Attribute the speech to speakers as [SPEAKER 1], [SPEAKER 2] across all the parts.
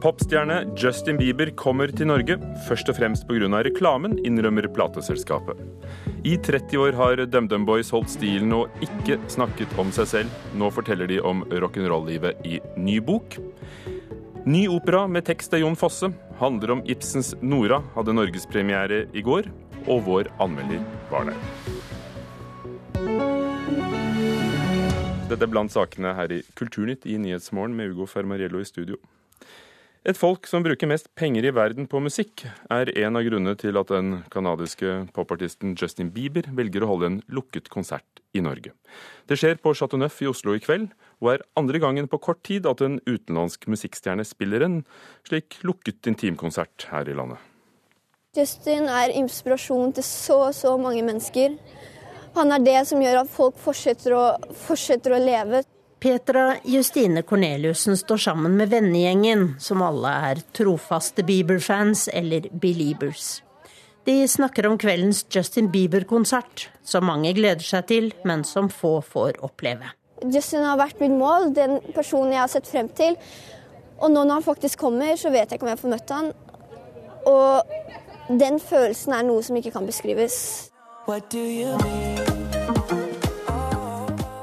[SPEAKER 1] Popstjerne Justin Bieber kommer til Norge, først og fremst pga. reklamen, innrømmer plateselskapet. I 30 år har DumDum Boys holdt stilen og ikke snakket om seg selv. Nå forteller de om rock'n'roll-livet i ny bok. Ny opera med tekst av Jon Fosse handler om Ibsens Nora, hadde norgespremiere i går, og vår anmelder var der. Dette er blant sakene her i Kulturnytt i Nyhetsmorgen med Ugo Fermariello i studio. Et folk som bruker mest penger i verden på musikk, er en av grunnene til at den canadiske popartisten Justin Bieber velger å holde en lukket konsert i Norge. Det skjer på Chateau Neuf i Oslo i kveld, og er andre gangen på kort tid at en utenlandsk musikkstjerne spiller en slik lukket intimkonsert her i landet.
[SPEAKER 2] Justin er inspirasjon til så, så mange mennesker. Han er det som gjør at folk fortsetter å, fortsetter å leve.
[SPEAKER 3] Petra Justine Corneliussen står sammen med vennegjengen, som alle er trofaste Bieber-fans eller Beliebers. De snakker om kveldens Justin Bieber-konsert, som mange gleder seg til, men som få får oppleve.
[SPEAKER 2] Justin har vært mitt mål, den personen jeg har sett frem til. Og nå når han faktisk kommer, så vet jeg ikke om jeg får møtt han. Og den følelsen er noe som ikke kan beskrives. What do you mean?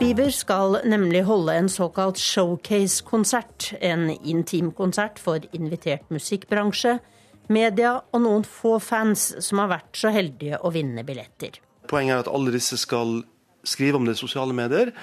[SPEAKER 3] Bieber skal nemlig holde en såkalt showcase-konsert. En intimkonsert for invitert musikkbransje, media og noen få fans som har vært så heldige å vinne billetter.
[SPEAKER 4] Poenget er at alle disse skal skrive om det i sosiale medier,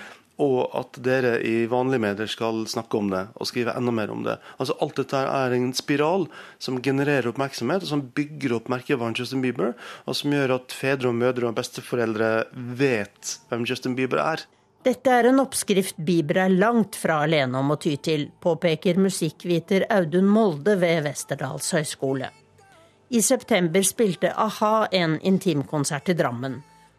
[SPEAKER 4] og at dere i vanlige medier skal snakke om det og skrive enda mer om det. Altså Alt dette er en spiral som genererer oppmerksomhet, og som bygger opp merkevaren Justin Bieber, og som gjør at fedre og mødre og besteforeldre vet hvem Justin Bieber er.
[SPEAKER 3] Dette er en oppskrift Bieber er langt fra alene om å ty til, påpeker musikkviter Audun Molde ved Westerdals høgskole. I september spilte a-ha en intimkonsert i Drammen.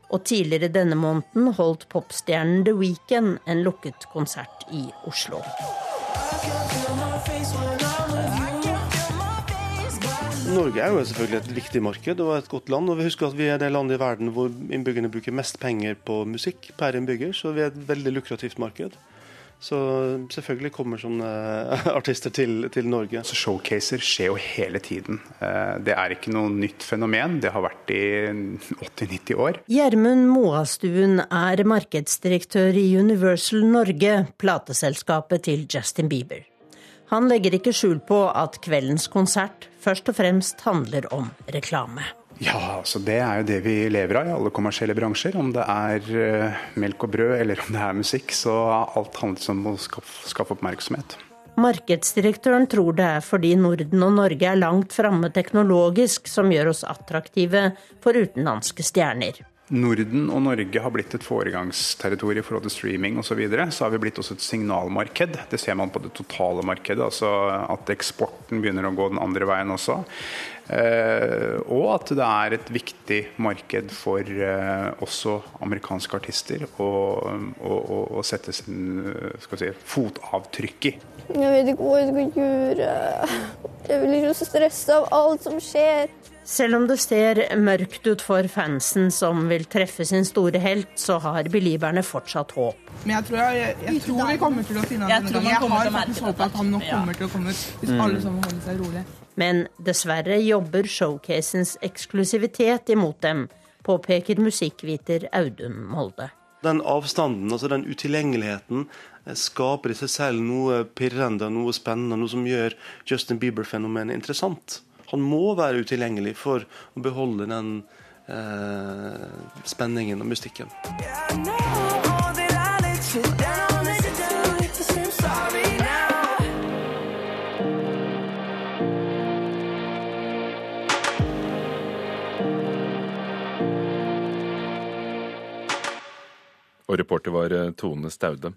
[SPEAKER 3] Og tidligere denne måneden holdt popstjernen The Weekend en lukket konsert i Oslo.
[SPEAKER 4] Norge er jo selvfølgelig et viktig marked og et godt land. og vi husker at Vi er det landet i verden hvor innbyggerne bruker mest penger på musikk per innbygger, så vi er et veldig lukrativt marked. Så selvfølgelig kommer sånne artister til, til Norge.
[SPEAKER 5] Så Showcaser skjer jo hele tiden. Eh, det er ikke noe nytt fenomen. Det har vært i 80-90 år.
[SPEAKER 3] Gjermund Moastuen er markedsdirektør i Universal Norge, plateselskapet til Justin Bieber. Han legger ikke skjul på at kveldens konsert først og fremst handler om reklame.
[SPEAKER 5] Ja, altså det er jo det vi lever av i alle kommersielle bransjer. Om det er uh, melk og brød eller om det er musikk, så alt handler om å skaffe, skaffe oppmerksomhet.
[SPEAKER 3] Markedsdirektøren tror det er fordi Norden og Norge er langt framme teknologisk som gjør oss attraktive for utenlandske stjerner.
[SPEAKER 5] Norden og Norge har blitt et foregangsterritorium i forhold til streaming osv. Så, videre. så har vi blitt også et signalmarked. Det ser man på det totale markedet. Altså at eksporten begynner å gå den andre veien også. Eh, og at det er et viktig marked for eh, også amerikanske artister å, å, å, å sette sin si, fotavtrykk i.
[SPEAKER 2] Jeg vet ikke hva jeg skal gjøre. Jeg blir så stressa av alt som skjer.
[SPEAKER 3] Selv om det ser mørkt ut for fansen som vil treffe sin store helt, så har belieberne fortsatt håp.
[SPEAKER 6] Men jeg tror, jeg, jeg tror vi kommer til å finne ham denne Jeg har faktisk håpet at han nok kommer til å komme ut, hvis mm. alle sammen holder seg rolig.
[SPEAKER 3] Men dessverre jobber showcasens eksklusivitet imot dem, påpeker musikkviter Audun Molde.
[SPEAKER 4] Den avstanden, altså den utilgjengeligheten, eh, skaper i seg selv noe pirrende, noe spennende, noe som gjør Justin Bieber-fenomenet interessant. Han må være utilgjengelig for å beholde den eh, spenningen og mystikken.
[SPEAKER 1] Og reporter var eh, Tone Staude.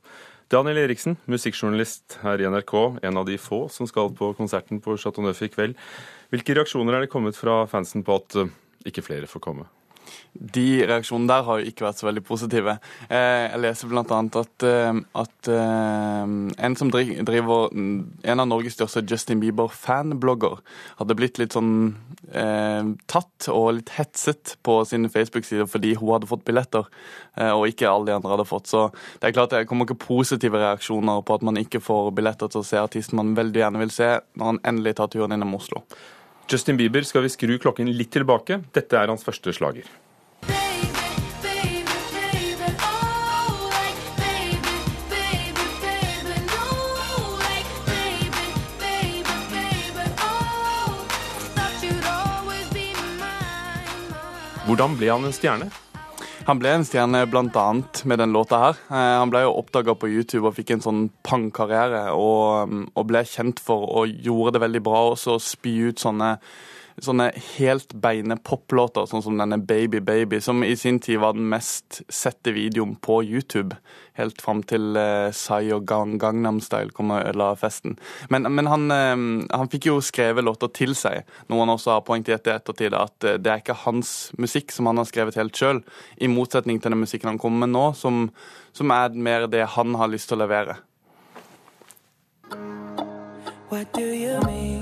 [SPEAKER 1] Daniel Eriksen, musikkjournalist her i NRK, en av de få som skal på konserten på Chateau Neuf i kveld. Hvilke reaksjoner er det kommet fra fansen på at eh, ikke flere får komme?
[SPEAKER 7] De reaksjonene der har jo ikke vært så veldig positive. Eh, jeg leser bl.a. at, eh, at en som driver en av Norges største Justin Bieber-fanblogger, hadde blitt litt sånn eh, tatt og litt hetset på sine Facebook-sider fordi hun hadde fått billetter, og ikke alle de andre hadde fått. Så det er klart det kommer ikke positive reaksjoner på at man ikke får billetter til å se artisten man veldig gjerne vil se, når han endelig tar turen innom Oslo.
[SPEAKER 1] Justin Bieber skal vi skru klokken litt tilbake. Dette er hans første slager. Hvordan ble han en stjerne?
[SPEAKER 7] Han ble en stjerne bl.a. med den låta her. Eh, han ble jo oppdaga på YouTube og fikk en sånn pang-karriere. Og, og, ble kjent for og gjorde det veldig bra også, å spy ut sånne sånne helt beine poplåter, sånn som denne Baby Baby, som i sin tid var den mest sette videoen på YouTube. Helt fram til uh, Psy og Gang Gangnam Style kom og ødela festen. Men, men han, uh, han, fikk jo skrevet låter til seg, noe han også har poengtert i ettertid, at uh, det er ikke hans musikk som han har skrevet helt sjøl, i motsetning til den musikken han kommer med nå, som, som er mer det han har lyst til å levere. What do you mean?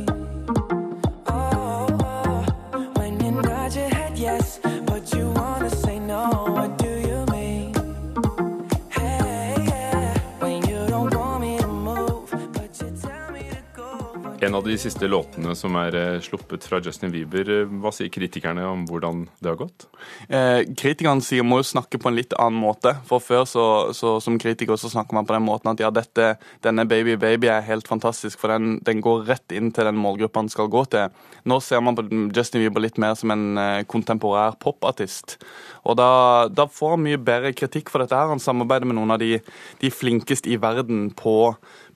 [SPEAKER 7] En av de siste låtene som er eh, sluppet fra Justin Bieber. Eh, hva sier kritikerne om hvordan det har gått? Eh, kritikerne sier må jo snakke på en litt annen måte. For før så, så som kritiker så snakker man på den måten at ja, dette, denne Baby Baby er helt fantastisk, for den, den går rett inn til den målgruppa den skal gå til. Nå ser man på Justin Bieber litt mer som en eh, kontemporær popartist. Og da, da, får han mye bedre kritikk for dette her. Han samarbeider med noen av de, de flinkeste i verden på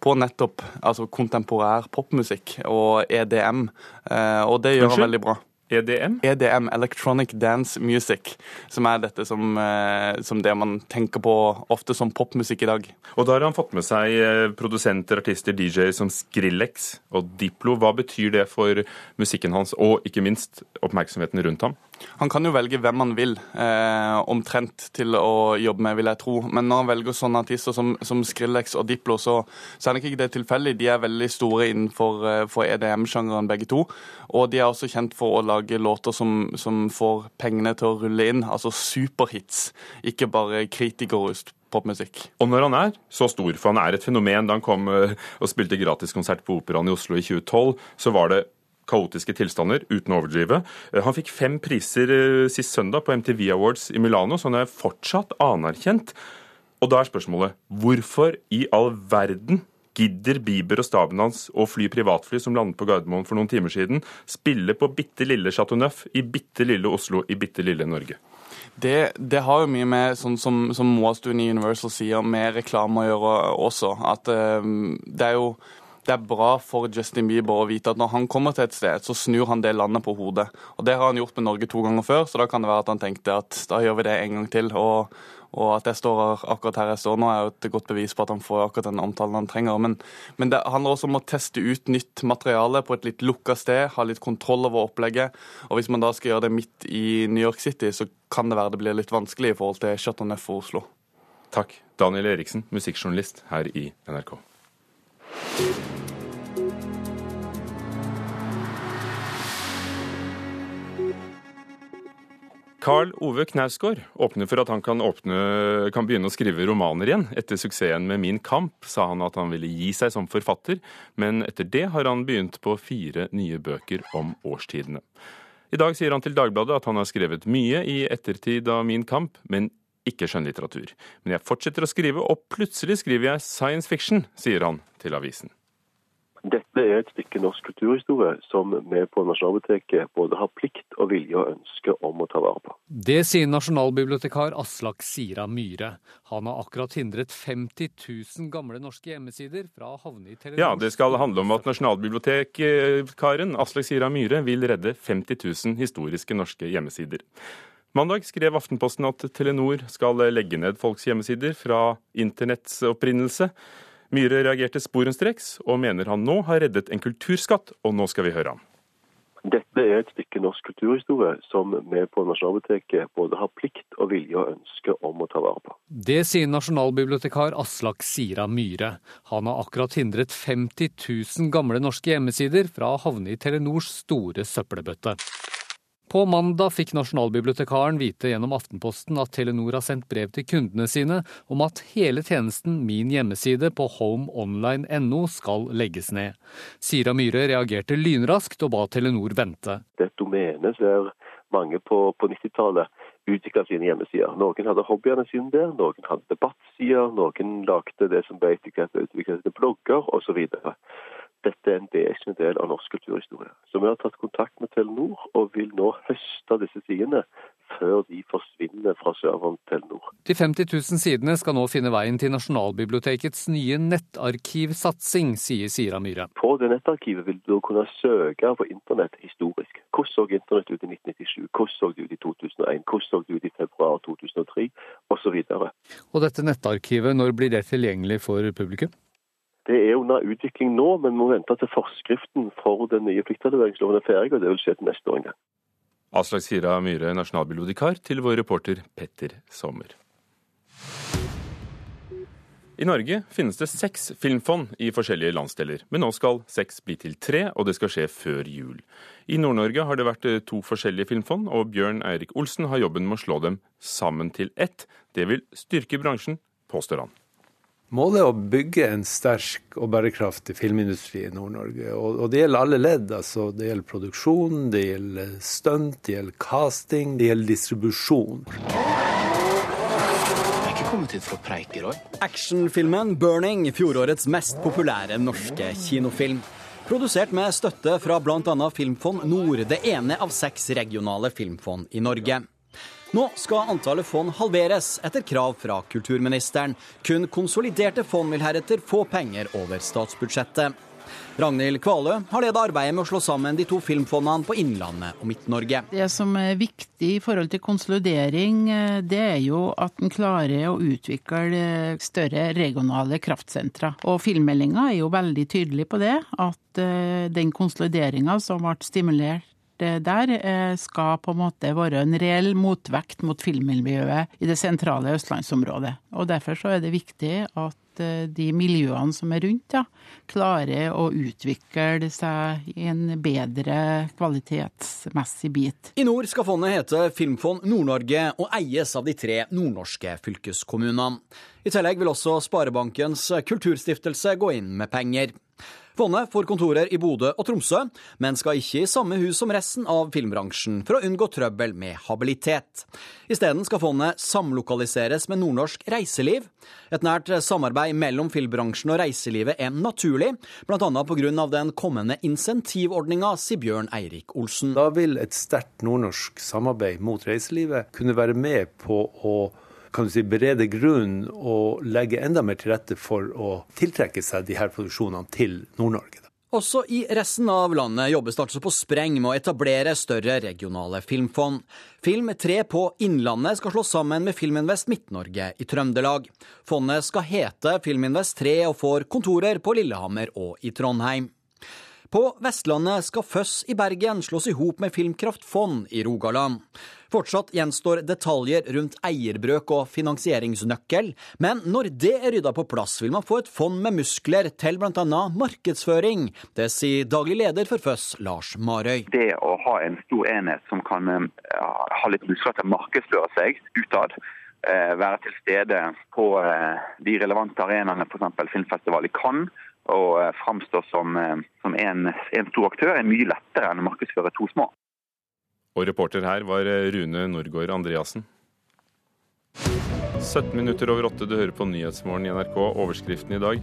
[SPEAKER 7] på nettopp altså kontemporær popmusikk og EDM, eh, og det gjør han veldig bra.
[SPEAKER 1] EDM?
[SPEAKER 7] EDM, Electronic Dance Music, som er dette som, eh, som, det man tenker på ofte som popmusikk i dag.
[SPEAKER 1] Og da har han fått med seg eh, produsenter, artister, DJ som Skrillex og Diplo. Hva betyr det for musikken hans, og ikke minst oppmerksomheten rundt ham?
[SPEAKER 7] Han kan jo velge hvem han vil, eh, omtrent til å jobbe med, vil jeg tro. Men når han velger sånne artister som, som Skrillex og Diplo, så, så er det ikke det tilfeldig. De er veldig store innenfor eh, EDM-sjangeren begge to. Og de er også kjent for å lage låter som, som får pengene til å rulle inn, altså superhits, ikke bare kritikerrust popmusikk.
[SPEAKER 1] Og når han er så stor, for han er et fenomen Da han kom eh, og spilte gratiskonsert på Operaen i Oslo i 2012, så var det kaotiske tilstander, uten å overdrive. Eh, han fikk fem priser eh, sist søndag på MTV Awards i Milano, så han er fortsatt anerkjent. Og da er spørsmålet hvorfor i all verden gidder Bieber og staben hans å fly privatfly som landet på Gardermoen for noen timer siden, spille på bitte lille Chateau Neuf i bitte lille Oslo i bitte lille Norge?
[SPEAKER 7] Det, det, har jo mye med, sånn som, som Moastuen i Universal sier, med reklame å gjøre også. At um, det er jo det er bra for Justin Bieber å vite at når han kommer til et sted, så snur han det landet på hodet. Og Det har han gjort med Norge to ganger før, så da kan det være at han tenkte at da gjør vi det en gang til. Og, og at jeg står akkurat her jeg står nå, er jo et godt bevis på at han får akkurat den omtalen han trenger. Men, men det handler også om å teste ut nytt materiale på et litt lukka sted, ha litt kontroll over opplegget. Og hvis man da skal gjøre det midt i New York City, så kan det være det blir litt vanskelig i forhold til Chateau Neuf og Oslo.
[SPEAKER 1] Takk. Daniel Eriksen, musikkjournalist her i NRK. Carl Ove Knausgård åpner for at han kan, åpne, kan, begynne å skrive romaner igjen. Etter suksessen med Min kamp sa han at han ville gi seg som forfatter, men etter det har han begynt på fire nye bøker om årstidene. I dag sier han til Dagbladet at han har skrevet mye i ettertid av Min kamp, men ikke skjønnlitteratur. Men jeg fortsetter å skrive, og plutselig skriver jeg science fiction, sier han til avisen.
[SPEAKER 8] Dette er et stykke norsk kulturhistorie som vi på Nasjonalbiblioteket både har plikt og vilje og ønske om å ta vare på.
[SPEAKER 9] Det sier nasjonalbibliotekar Aslak Sira Myhre. Han har akkurat hindret 50 000 gamle norske hjemmesider fra å havne i Telenor.
[SPEAKER 1] Ja, det skal handle om at nasjonalbibliotekaren Aslak Sira Myhre vil redde 50 000 historiske norske hjemmesider. Mandag skrev Aftenposten at Telenor skal legge ned folks hjemmesider fra internetts opprinnelse. Myhre reagerte sporenstreks, og mener han nå har reddet en kulturskatt, og nå skal vi høre ham.
[SPEAKER 8] Dette er et stykke norsk kulturhistorie som vi på Nasjonalbiblioteket både har plikt og vilje og ønske om å ta vare på.
[SPEAKER 9] Det sier nasjonalbibliotekar Aslak Sira Myhre. Han har akkurat hindret 50 000 gamle norske hjemmesider fra å havne i Telenors store søppelbøtte. På mandag fikk nasjonalbibliotekaren vite gjennom Aftenposten at Telenor har sendt brev til kundene sine om at hele tjenesten Min hjemmeside på homeonline.no skal legges ned. Sira Myhre reagerte lynraskt og ba Telenor vente.
[SPEAKER 8] Det er et domene der mange på, på 90-tallet utvikla sine hjemmesider. Noen hadde hobbyene sine der, noen hadde debattsider, noen lagde det som ble utviklet til blogger osv dette er en vesentlig del av norsk kulturhistorie. Så vi har tatt kontakt med Telenor og vil nå høste disse sidene før de forsvinner fra serveren Telenor.
[SPEAKER 9] De 50 000 sidene skal nå finne veien til Nasjonalbibliotekets nye nettarkivsatsing, sier Sira Myhre.
[SPEAKER 8] På det nettarkivet vil du kunne søke på internett historisk. Hvordan så internett ut i 1997? Hvordan så det ut i 2001? Hvordan så det ut i februar 2003? Osv. Og,
[SPEAKER 9] og dette nettarkivet, når blir det tilgjengelig for publikum?
[SPEAKER 8] Det er under utvikling nå, men vi må vente til forskriften for den nye pliktleveringsloven er ferdig, og det vil skje til neste år en gang.
[SPEAKER 1] Aslak Sira Myhre, nasjonalbibliotekar, til vår reporter Petter Sommer. I Norge finnes det seks filmfond i forskjellige landsdeler, men nå skal seks bli til tre, og det skal skje før jul. I Nord-Norge har det vært eh, to forskjellige filmfond, og Bjørn Eirik Olsen har jobben med å slå dem sammen til ett. Det vil styrke bransjen, påstår han.
[SPEAKER 10] Målet er å bygge en sterk og bærekraftig filmindustri i Nord-Norge. Og, og, det gjelder alle ledd. altså Det gjelder produksjon, det gjelder stunt, det gjelder casting, det gjelder distribusjon.
[SPEAKER 11] Actionfilmen 'Burning', fjorårets mest populære norske kinofilm. Produsert med støtte fra bl.a. Filmfond Nord, det ene av seks regionale filmfond i Norge. Nå skal antallet fond halveres, etter krav fra kulturministeren. Kun konsoliderte fond vil heretter få penger over statsbudsjettet. Ragnhild Kvalø har ledet arbeidet med å slå sammen de to filmfondene på Innlandet og Midt-Norge.
[SPEAKER 12] Det som er viktig i forhold til konsolidering, eh, det er jo at en klarer å utvikle større regionale kraftsentre. Og filmmeldinga er jo veldig tydelig på det, at eh, den konsolideringa som ble stimulert der eh, skal på en måte være en reell motvekt mot filmmiljøet i det sentrale østlandsområdet. Og Derfor så er det viktig at eh, de miljøene som er rundt, ja, klarer å utvikle seg i en bedre kvalitetsmessig bit.
[SPEAKER 11] I nord skal fondet hete Filmfond Nord-Norge og eies av de tre nordnorske fylkeskommunene. I tillegg vil også Sparebankens kulturstiftelse gå inn med penger. Fondet får kontorer i Bodø og Tromsø, men skal ikke i samme hus som resten av filmbransjen for å unngå trøbbel med habilitet. Isteden skal fondet samlokaliseres med nordnorsk reiseliv. Et nært samarbeid mellom filmbransjen og reiselivet er naturlig, bl.a. pga. den kommende insentivordninga, sier Bjørn Eirik Olsen.
[SPEAKER 10] Da vil et sterkt nordnorsk samarbeid mot reiselivet kunne være med på å kan du si, berede grunn og legge enda mer til rette for å tiltrekke seg de her produksjonene til Nord-Norge.
[SPEAKER 11] Også i resten av landet jobbes det altså på spreng med å etablere større regionale filmfond. Film 3 på Innlandet skal slås sammen med Filminvest Midt-Norge i Trøndelag. Fondet skal hete Filminvest 3 og får kontorer på Lillehammer og i Trondheim. På Vestlandet skal Føss i Bergen slås i hop med Filmkraft Fond i Rogaland. Fortsatt gjenstår detaljer rundt eierbrøk og finansieringsnøkkel, men når det er rydda på plass, vil man få et fond med muskler til bl.a. markedsføring. Det sier daglig leder for Føss, Lars Marøy.
[SPEAKER 13] Det å ha en stor enhet som kan ha litt muskler til å markedsføre seg utad, eh, være til stede på eh, de relevante arenaene, f.eks. filmfestival i Cannes, og framstå som, eh, som en, en, stor aktør, er mye lettere enn å markedsføre to små.
[SPEAKER 1] Og reporter her var eh, Rune Norgård Andreassen. 17 minutter over åtte, du hører på Nyhetsmorgen i NRK. Overskriften i dag.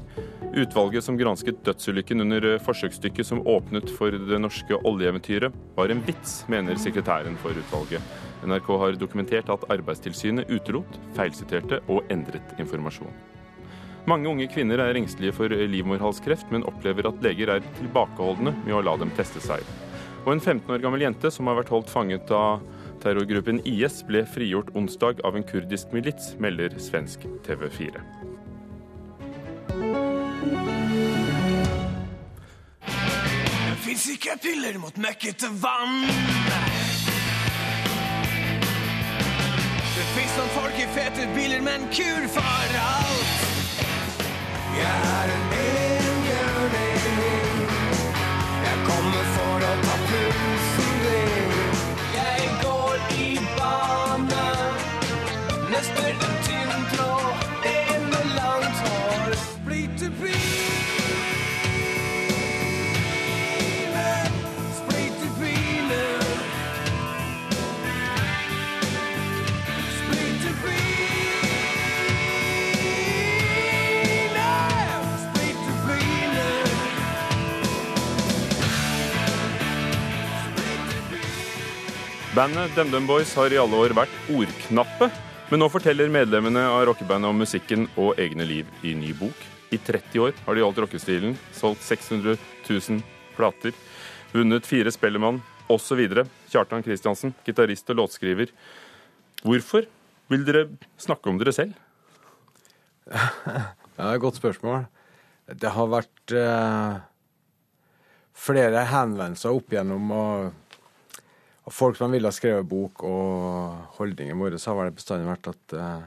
[SPEAKER 1] Utvalget som gransket dødsulykken under forsøksstykket som åpnet for det norske oljeeventyret, var en vits, mener sekretæren for utvalget. NRK har dokumentert at Arbeidstilsynet utelot, feilsiterte og endret informasjon. Mange unge kvinner er engstelige for livmorhalskreft, men opplever at leger er tilbakeholdne med å la dem teste seg. Og en 15 år gammel jente som har vært holdt fanget av terrorgruppen IS, ble frigjort onsdag av en kurdisk milits, melder svensk TV 4.
[SPEAKER 14] Fins Ikke piller mot vann. Det fins noen folk i fete biler men kur for alt. Jeg er en
[SPEAKER 1] Bandet DumDum Boys har i alle år vært ordknappe, men nå forteller medlemmene av rockebandet om musikken og egne liv i ny bok. I 30 år har de holdt rockestilen, solgt 600 000 plater, vunnet fire Spellemann osv. Kjartan Kristiansen, gitarist og låtskriver. Hvorfor vil dere snakke om dere selv?
[SPEAKER 15] det er et godt spørsmål. Det har vært eh, flere henvendelser opp igjennom og, og folk som ville ha skrevet bok, og holdningen vår har vel bestandig vært at eh,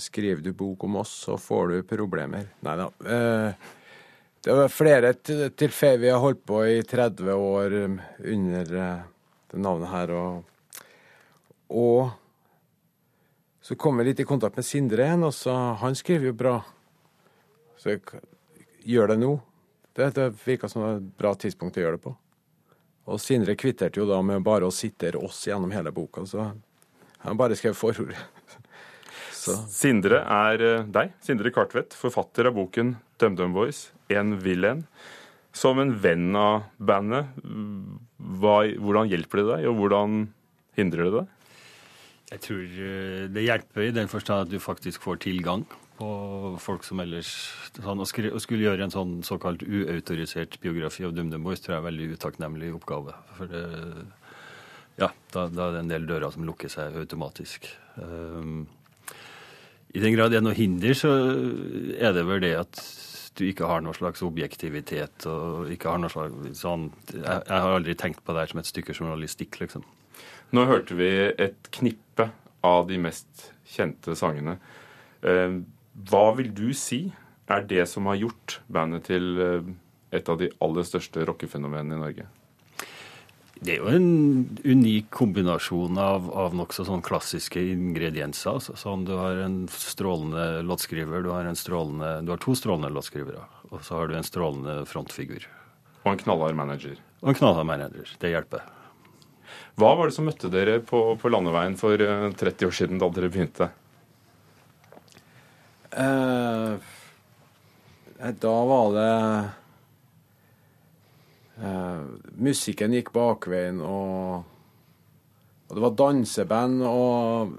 [SPEAKER 15] skriver du bok om oss, så får du problemer. Nei da. Eh, det var flere til- tilfeller vi har holdt på i 30 år um, under eh, det navnet her, og, og så kom jeg litt i kontakt med Sindre igjen, og så han skriver jo bra. Så jeg gjør det nå. Det, det virka som et bra tidspunkt å gjøre det på. Og Sindre kvitterte jo da med bare å sitere oss gjennom hele boka, så han bare skrev forordet. Så.
[SPEAKER 1] Sindre er eh, deg, Sindre Kartvedt, forfatter av boken DumDum Boys, En vil en. Som en venn av bandet, hva, hvordan hjelper det deg, og hvordan hindrer det deg?
[SPEAKER 16] Jeg tror eh, det hjelper i den forstand at du faktisk får tilgang på folk som ellers sånn, å, skulle gjøre en sånn såkalt uautorisert biografi av DumDum Boys tror jeg er en veldig utakknemlig oppgave. For det, ja, da, da er det en del dører som lukker seg automatisk. Um, I den grad det er noe hinder, så er det vel det at du ikke har noe slags objektivitet og ikke har noe slags sånn Jeg, jeg har aldri tenkt på det her som et stykke journalistikk, liksom.
[SPEAKER 1] Nå hørte vi et knippe av de mest kjente sangene. Eh, Hva vil du si er det som har gjort bandet til eh, et av de aller største rockefenomenene i Norge?
[SPEAKER 16] Det er jo en unik kombinasjon av, av nokså sånn klassiske ingredienser. Så, sånn, du har en strålende låtskriver, du har, en strålende, du har to strålende låtskrivere. Og så har du en strålende frontfigur.
[SPEAKER 1] Og en knallhard manager.
[SPEAKER 16] Og en knallhard manager. Det hjelper.
[SPEAKER 1] Hva var det som møtte dere på, på landeveien for eh, 30 år siden, da dere begynte?
[SPEAKER 15] Eh, da var det eh, Musikken gikk bakveien, og, og det var danseband og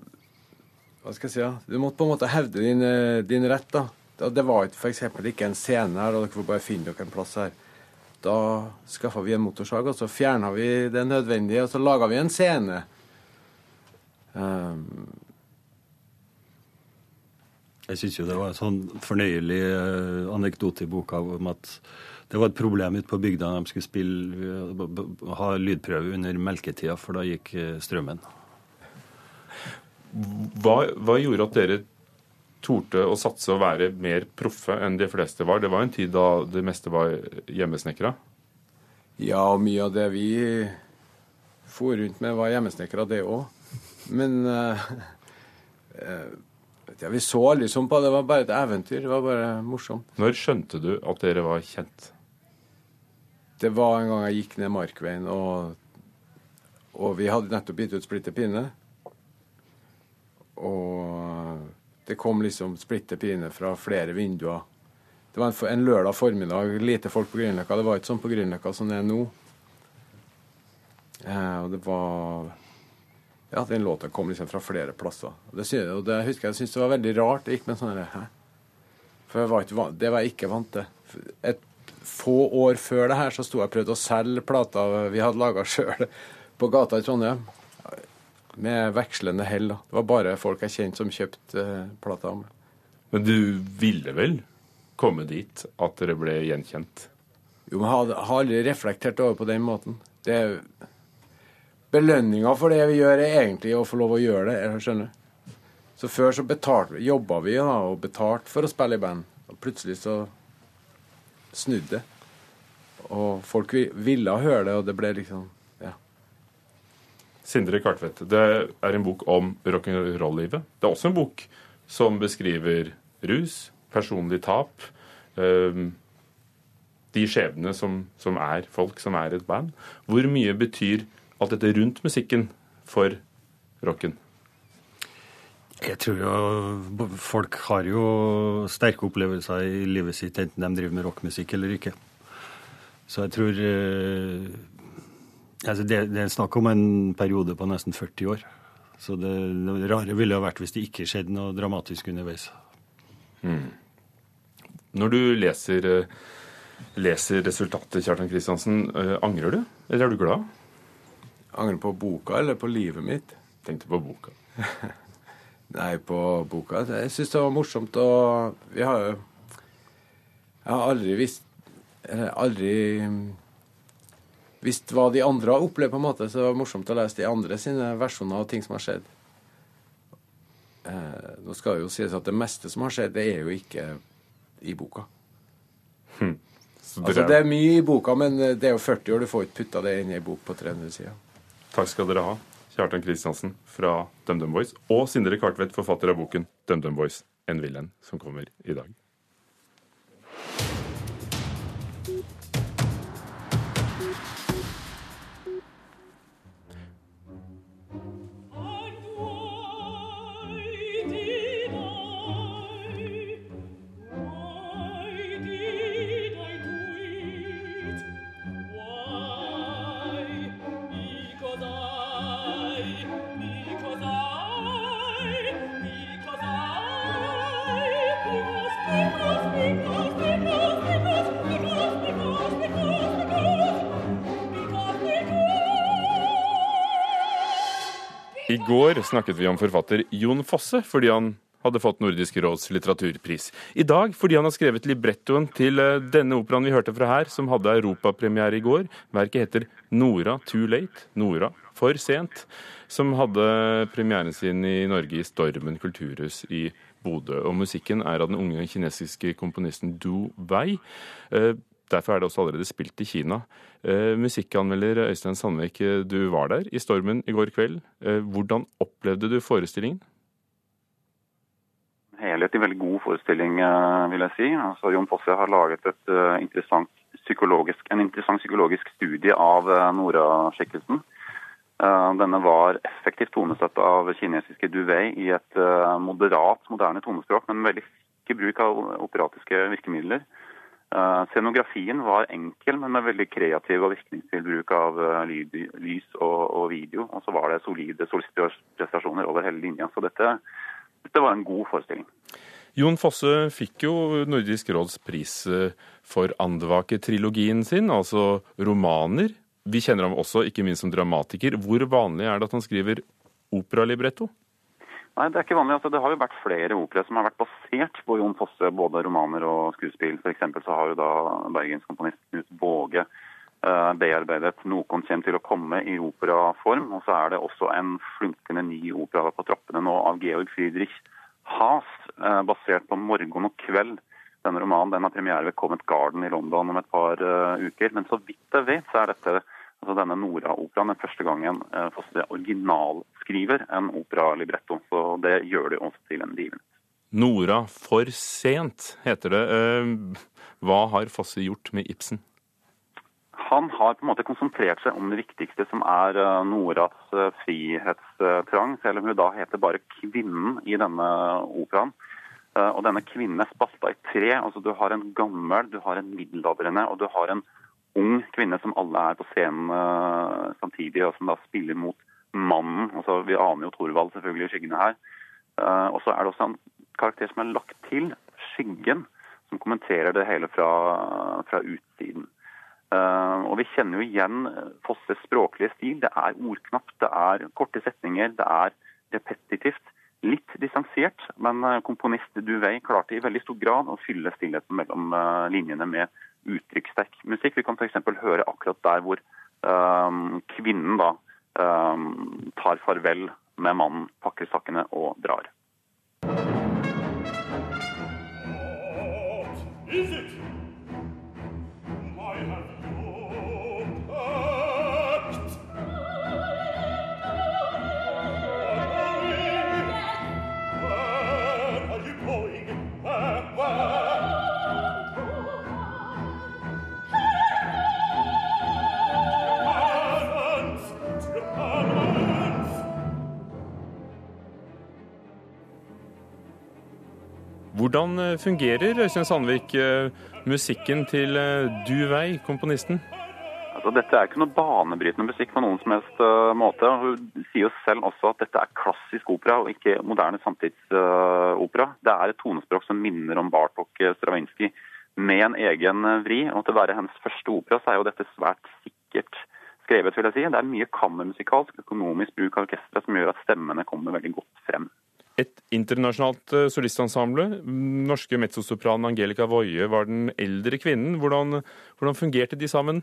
[SPEAKER 15] Hva skal jeg si? da? Du måtte på en måte hevde din, din rett. da. Det var f.eks. ikke en scene her, og dere får bare finne dere en plass her. Da skaffa vi en motorsag, og så fjerna vi det nødvendige, og så laga vi en scene. Um,
[SPEAKER 16] Jeg syns jo det var en sånn fornøyelig eh, anekdote i boka om at det var et problem ute på bygda når de skulle spille, ha lydprøve under melketida, for da gikk eh, strømmen.
[SPEAKER 1] Hva, hva gjorde at dere torde å satse og være mer proffe enn de fleste var? Det var en tid da det meste var hjemmesnekra.
[SPEAKER 15] Ja, og mye av det vi for rundt med, var hjemmesnekra, det òg. Men uh, eh, jeg, vi så sånn på det. Det var bare et eventyr. Det var bare morsomt.
[SPEAKER 1] Når skjønte du at dere var kjent?
[SPEAKER 15] Det var en gang jeg gikk ned Markveien, og, og vi hadde nettopp gitt ut Splitter pinne. Og det kom liksom Splitter pinne fra flere vinduer. Det var en, en lørdag formiddag, lite folk på Grünerløkka. Det var ikke sånn på Grünerløkka som det er nå. Eh, og det var Ja, den låta kom liksom fra flere plasser. Det, og det husker jeg syntes det var veldig rart. Det gikk med en sånn Hæ? For jeg var ikke, van- det var jeg ikke vant til. Et få år før det her så sto jeg og prøvde å selge plater vi hadde laga sjøl på gata i Trondheim. Med vekslende hell. da. Det var bare folk jeg kjente som kjøpte eh, meg.
[SPEAKER 1] Men du ville vel komme dit at dere ble gjenkjent?
[SPEAKER 15] Jo, men jeg har aldri reflektert over på den måten. Det er Belønninga for det vi gjør, er egentlig å få lov å gjøre det. jeg skjønner. Så før så betalte jobba vi da, og betalte for å spille i band. Og plutselig så snudde det. Og folk ville høre det, og det ble liksom Ja.
[SPEAKER 1] Sindre Kartvedt, det er en bok om rock'n'roll-livet. Det er også en bok som beskriver rus, personlig tap, eh, de skjebnene som, som er folk som er et band. Hvor mye betyr alt dette rundt musikken for rocken?
[SPEAKER 16] Jeg tror jo folk har jo sterke opplevelser i livet sitt, enten de driver med rockmusikk eller ikke. Så jeg tror eh, altså det, det er snakk om en periode på nesten 40 år. Så det, det rare ville ha vært hvis det ikke skjedde noe dramatisk underveis.
[SPEAKER 1] Hmm. Når du leser, eh, leser resultatet, Kjartan Kristiansen, eh, angrer du, eller er du glad?
[SPEAKER 15] Angrer på boka eller på livet mitt?
[SPEAKER 1] Tenkte på boka.
[SPEAKER 15] Nei, på boka. Jeg syns det var morsomt å Vi har jo Jeg har aldri visst Eller aldri visst hva de andre har opplevd, på en måte. Så det var morsomt å lese de andre sine versjoner av ting som har skjedd. Eh, nå skal det jo sies at det meste som har skjedd, det er jo ikke i boka.
[SPEAKER 1] Hm. Så
[SPEAKER 15] Altså, det er mye i boka, men det er jo 40 år. Du får ikke putta det inn i ei bok på 300 sider.
[SPEAKER 1] Takk skal dere ha, Kjartan Kristiansen fra DumDum Boys, og Sindre Kartvedt, forfatter av boken DumDum Boys, en villen, som kommer i dag. Går snakket vi om forfatter Jon Fosse fordi han hadde fått Nordisk råds litteraturpris. I dag fordi han har skrevet librettoen til eh, denne operaen vi hørte fra her, som hadde europapremiere i går. Verket heter Nora Too Late, Nora for sent, som hadde premieren sin i Norge i Stormen kulturhus i Bodø. Og musikken er av den unge kinesiske komponisten Du Wei. Derfor er det også allerede spilt i Kina. Eh, musikkanmelder Øystein Sandvik, eh, du var der i Stormen i går kveld. Eh, hvordan opplevde du forestillingen?
[SPEAKER 13] helhet i veldig god forestilling, vil jeg si. Altså, Jon Fosse har laget et, eh, interessant en interessant psykologisk studie av Nora-skikkelsen. Denne var effektivt tonesatt av kinesiske Duwei i et moderat, moderne tonespråk, men med veldig ikke bruk av operatiske virkemidler. Eh, Scenografien var enkel, men med veldig kreativ og virkningsfull bruk av eh, lyd, lys og, og video. Og så var det solide solistprestasjoner over hele linja. Så dette, dette var en god forestilling.
[SPEAKER 1] Jon Fosse fikk jo Nordisk råds pris eh, for Andvake-trilogien sin, altså romaner. Vi kjenner ham også ikke minst som dramatiker. Hvor vanlig er det at han skriver operalibretto?
[SPEAKER 13] Nei, Det er ikke vanlig. Altså, det har jo vært flere operaer som har vært basert på Jon Fosse, både romaner og skuespill. Eksempel så har jo da bergenskomponist Knut Båge uh, bearbeidet 'Noen kjem til å komme' i operaform. Og så er det også en flunkende ny opera på trappene nå av Georg Friedrich Haas, uh, basert på 'Morgen og kveld'. Denne romanen den har premiere ved Covent Garden i London om et par uh, uker. Men så vidt jeg vet, så er dette altså denne Nora-operaen er første gangen uh, Fosse originalskriver en operalibretto. Så det gjør det også til en begivenhet.
[SPEAKER 1] Nora for sent, heter det. Eh, Hva har Fosse gjort med Ibsen?
[SPEAKER 13] Han har på en måte konsentrert seg om det viktigste, som er eh, Noras eh, frihetstrang, selv om hun da heter bare kvinnen i denne operaen. Eh, Og denne kvinnen er spalta i tre. altså Du har en gammel, du har en middelaldrende og du har en ung kvinne som alle er på scenen eh, samtidig, og som da spiller mot mannen. altså Vi aner jo Thorvald selvfølgelig i skyggene her. Eh, Og så er det også en karakter som er lagt til, Skyggen, som kommenterer det hele fra, fra utsiden. Uh, og vi kjenner jo igjen Fosses språklige stil. Det er ordknapt, det er korte setninger, det er repetitivt. Litt distansert, men komponist Duvey klarte i veldig stor grad å fylle stillheten mellom linjene med uttrykkssterk musikk. Vi kan f.eks. høre akkurat der hvor um, kvinnen da um, tar farvel med mannen, pakker sakene og drar.
[SPEAKER 1] Hvordan eh, fungerer Øystein Sandvik eh, musikken til Du Duvei, komponisten?
[SPEAKER 13] Altså, dette er ikke noe banebrytende musikk på noen som helst uh, måte. Hun sier jo selv også at dette er klassisk opera og ikke moderne samtidsopera. Uh, det er et tonespråk som minner om Bartok Stravinskij med en egen vri. Og til å være hennes første opera, så er jo dette svært sikkert skrevet, vil jeg si. Det er mye kammermusikalsk, økonomisk bruk av orkesteret som gjør at stemmene kommer veldig godt frem.
[SPEAKER 1] Et internasjonalt solistensemble. Norske mezzosopranen Angelica Woie var den eldre kvinnen. Hvordan, hvordan fungerte de sammen?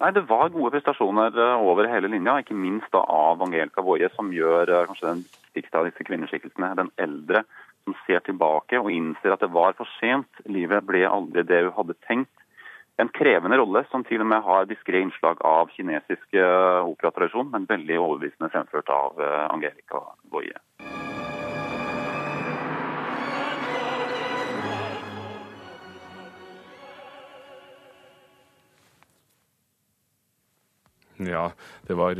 [SPEAKER 13] Nei, Det var gode prestasjoner over hele linja, ikke minst av Angelica Woie, som gjør kanskje den viktigste av disse kvinneskikkelsene. Den eldre som ser tilbake og innser at det var for sent. Livet ble aldri det hun hadde tenkt. En krevende rolle som til og med har diskré innslag av kinesisk operatradisjon, men veldig overbevisende fremført av Angelica Woie.
[SPEAKER 1] Ja, det var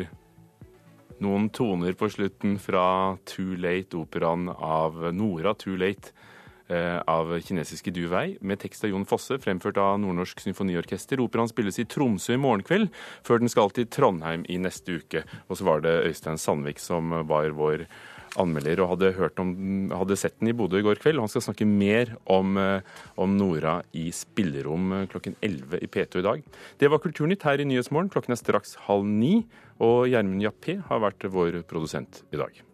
[SPEAKER 1] noen toner på slutten fra Too Late-operaen av Nora Too Late eh, av kinesiske Du Wei, med tekst av Jon Fosse, fremført av Nordnorsk Symfoniorkester. Operaen spilles i Tromsø i morgen kveld, før den skal til Trondheim i neste uke. Og så var det Øystein Sandvik som var vår anmelder og hadde, om, hadde sett den i Bodø i går kveld. Han skal snakke mer om, om Nora i spillerom klokken 11 i P2 i dag. Det var Kulturnytt her i Nyhetsmorgen. Klokken er straks halv ni, og Gjermund Jappé har vært vår produsent i dag.